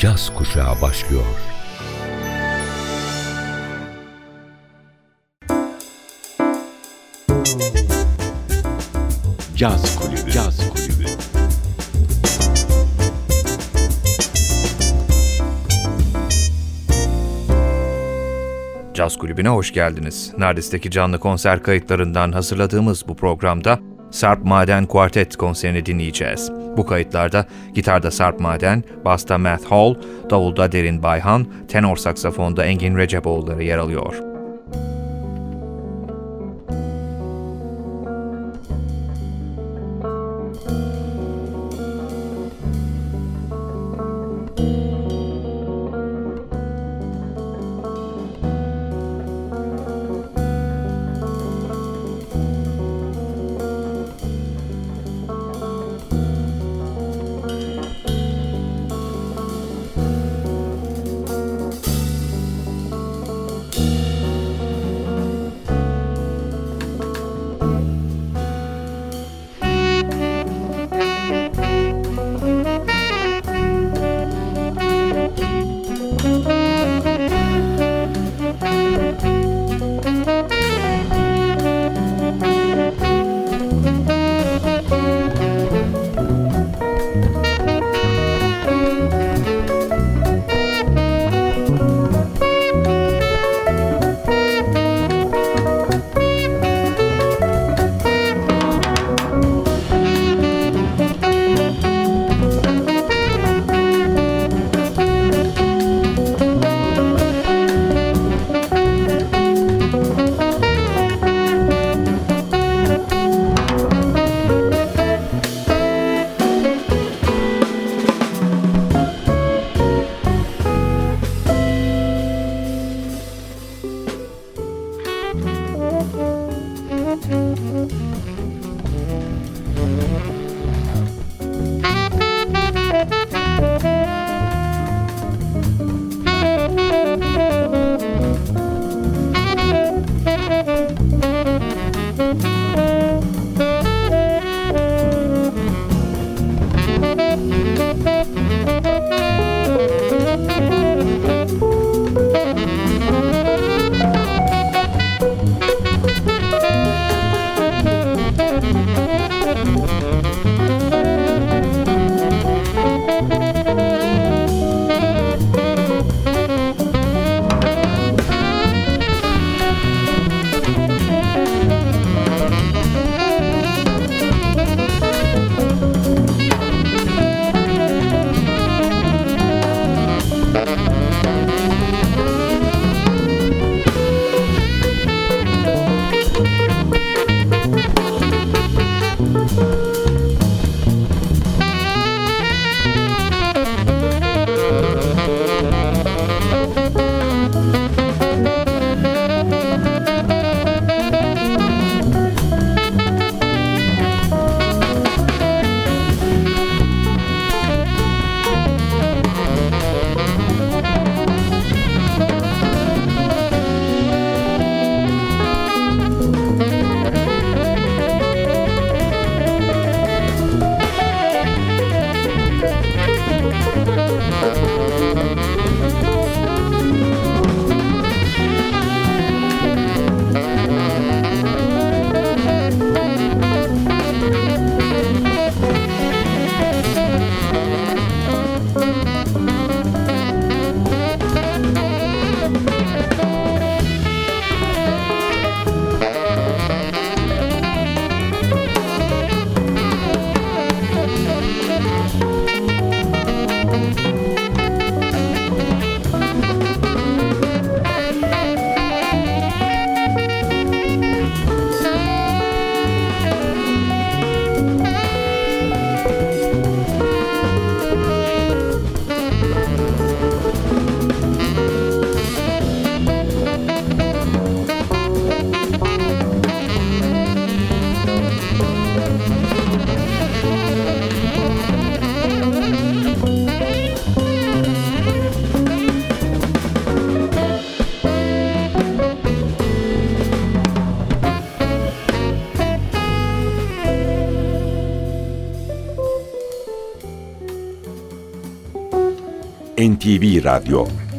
caz kuşağı başlıyor. Caz Kulübü. Caz Kulübü. Caz Kulübü'ne hoş geldiniz. Nardis'teki canlı konser kayıtlarından hazırladığımız bu programda Sarp Maden Quartet konserini dinleyeceğiz. Bu kayıtlarda gitarda Sarp Maden, basta Matt Hall, davulda Derin Bayhan, tenor saksafonda Engin Receboğulları yer alıyor. NTV Radyo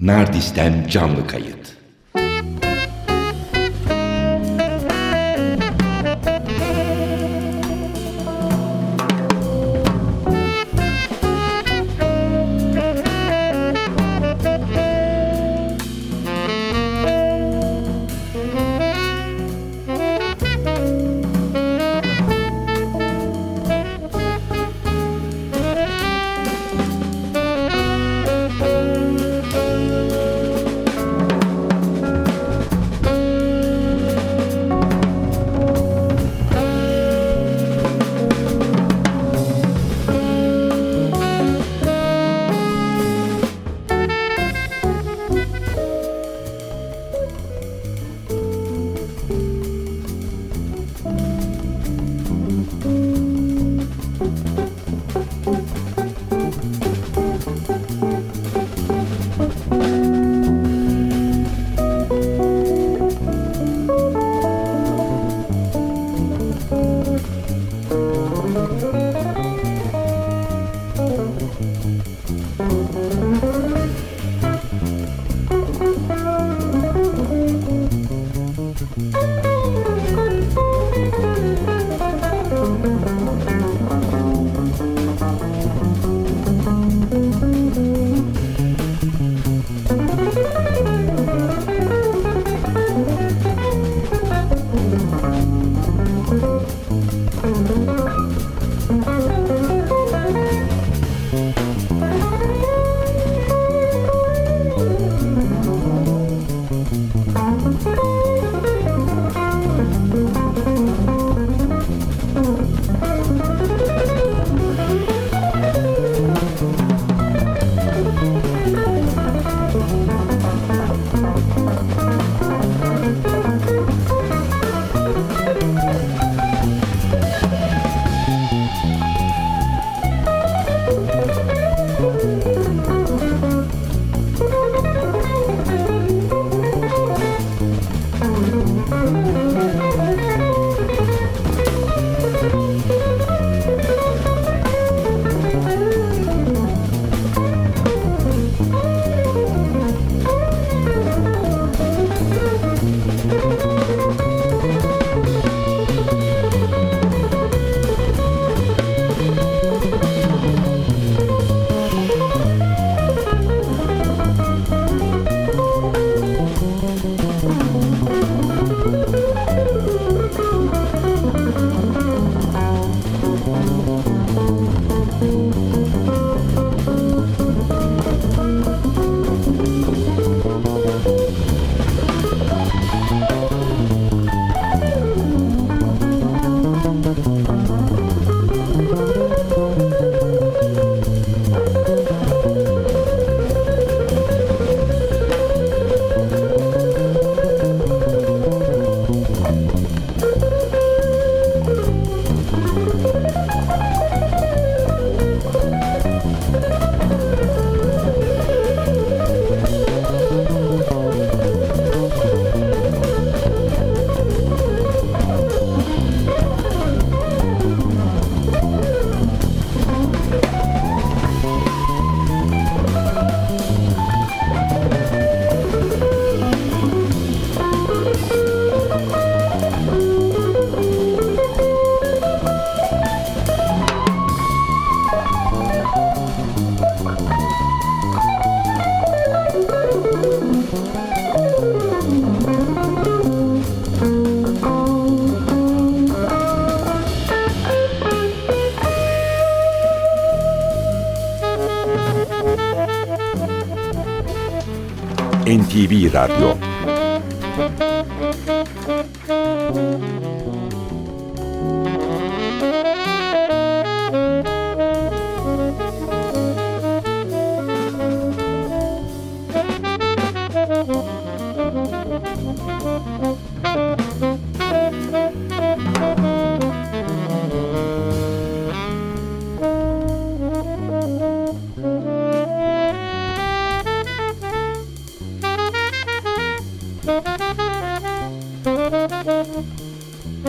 Nardis'ten canlı kayıt.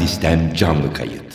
Nardis'ten canlı kayıt.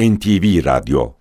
NTV Radyo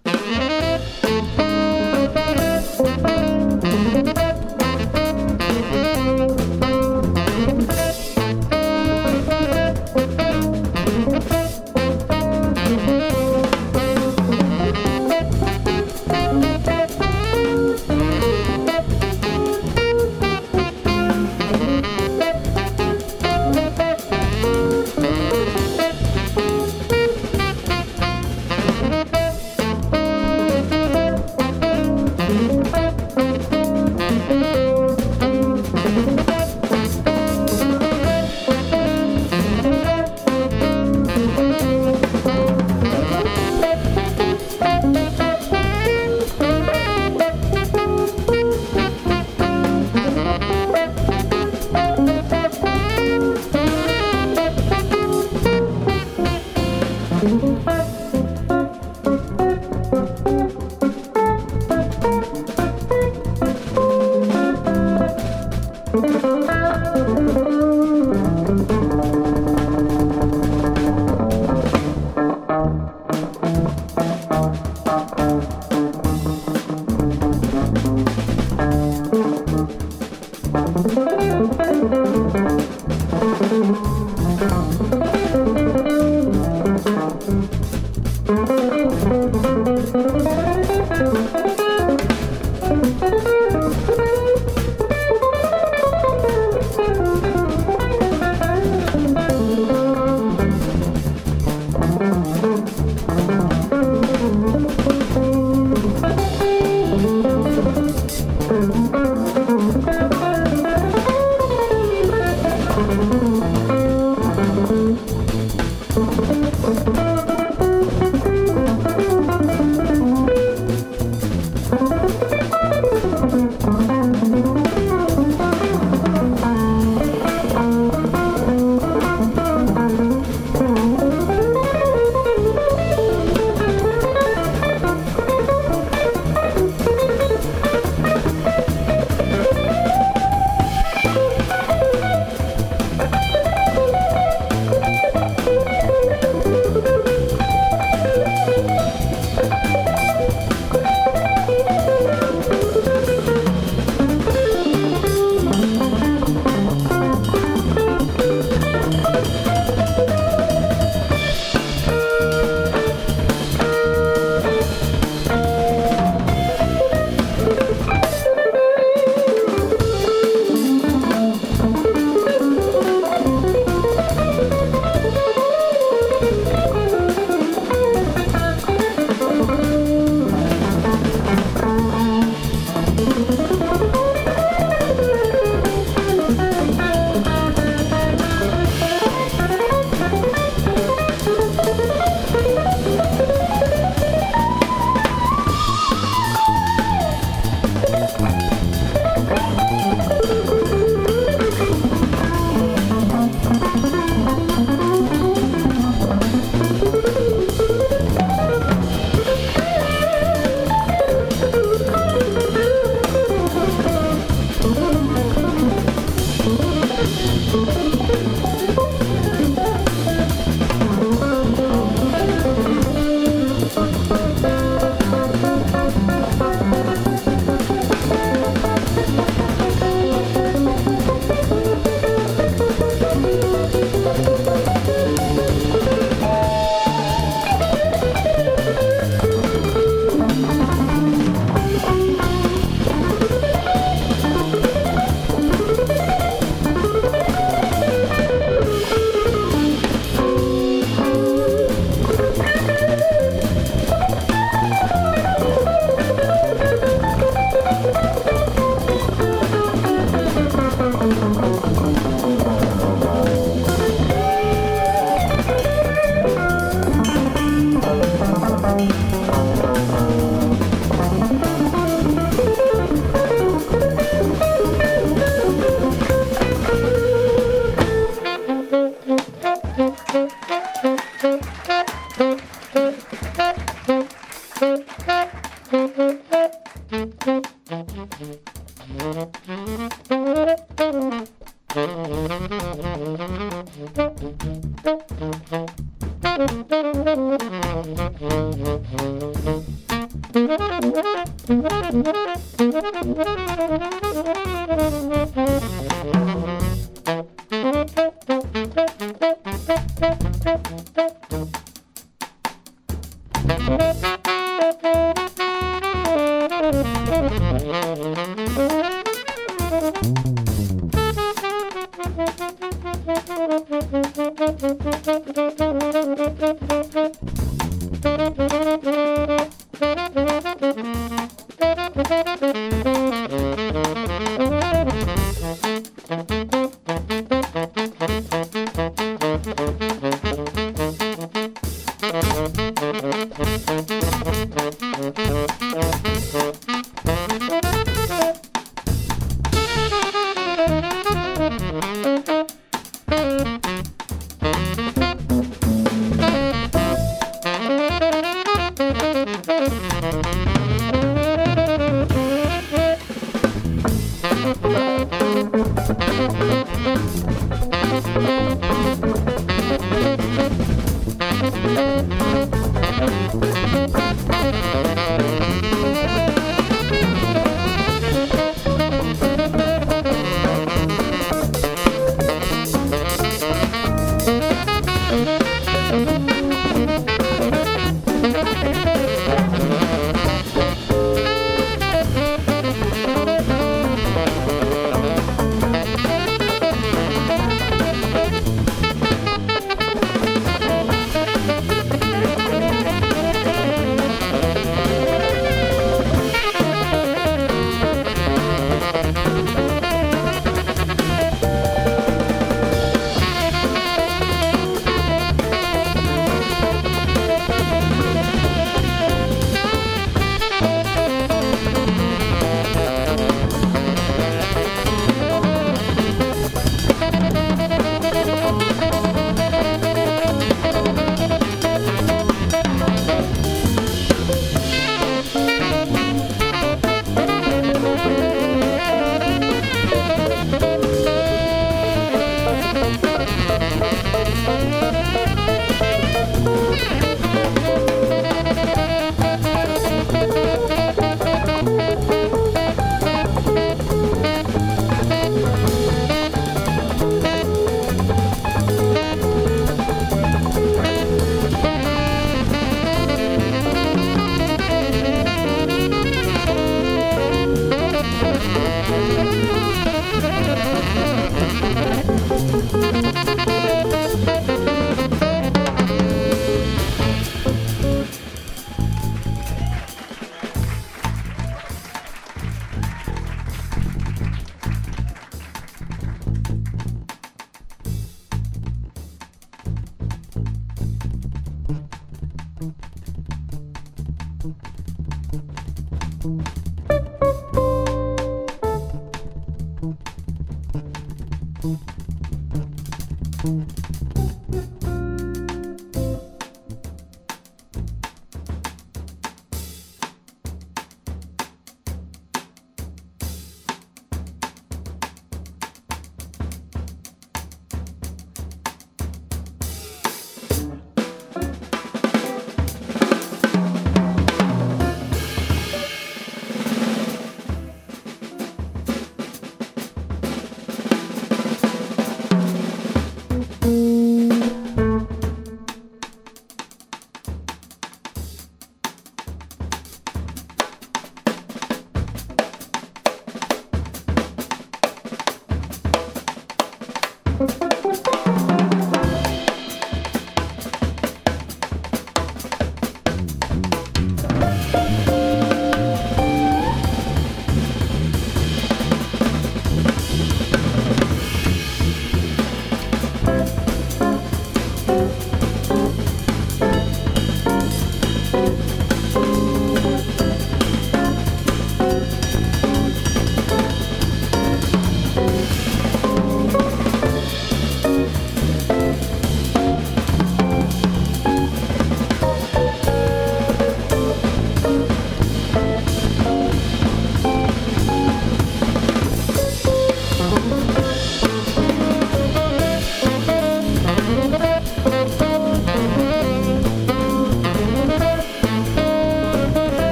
Thank you.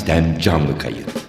Nardis'ten canlı kayıt.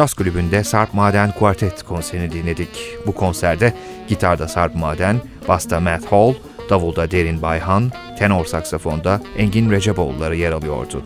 Caz Kulübü'nde Sarp Maden Kuartet konserini dinledik. Bu konserde gitarda Sarp Maden, basta Matt Hall, davulda Derin Bayhan, tenor saksafonda Engin Receboğulları yer alıyordu.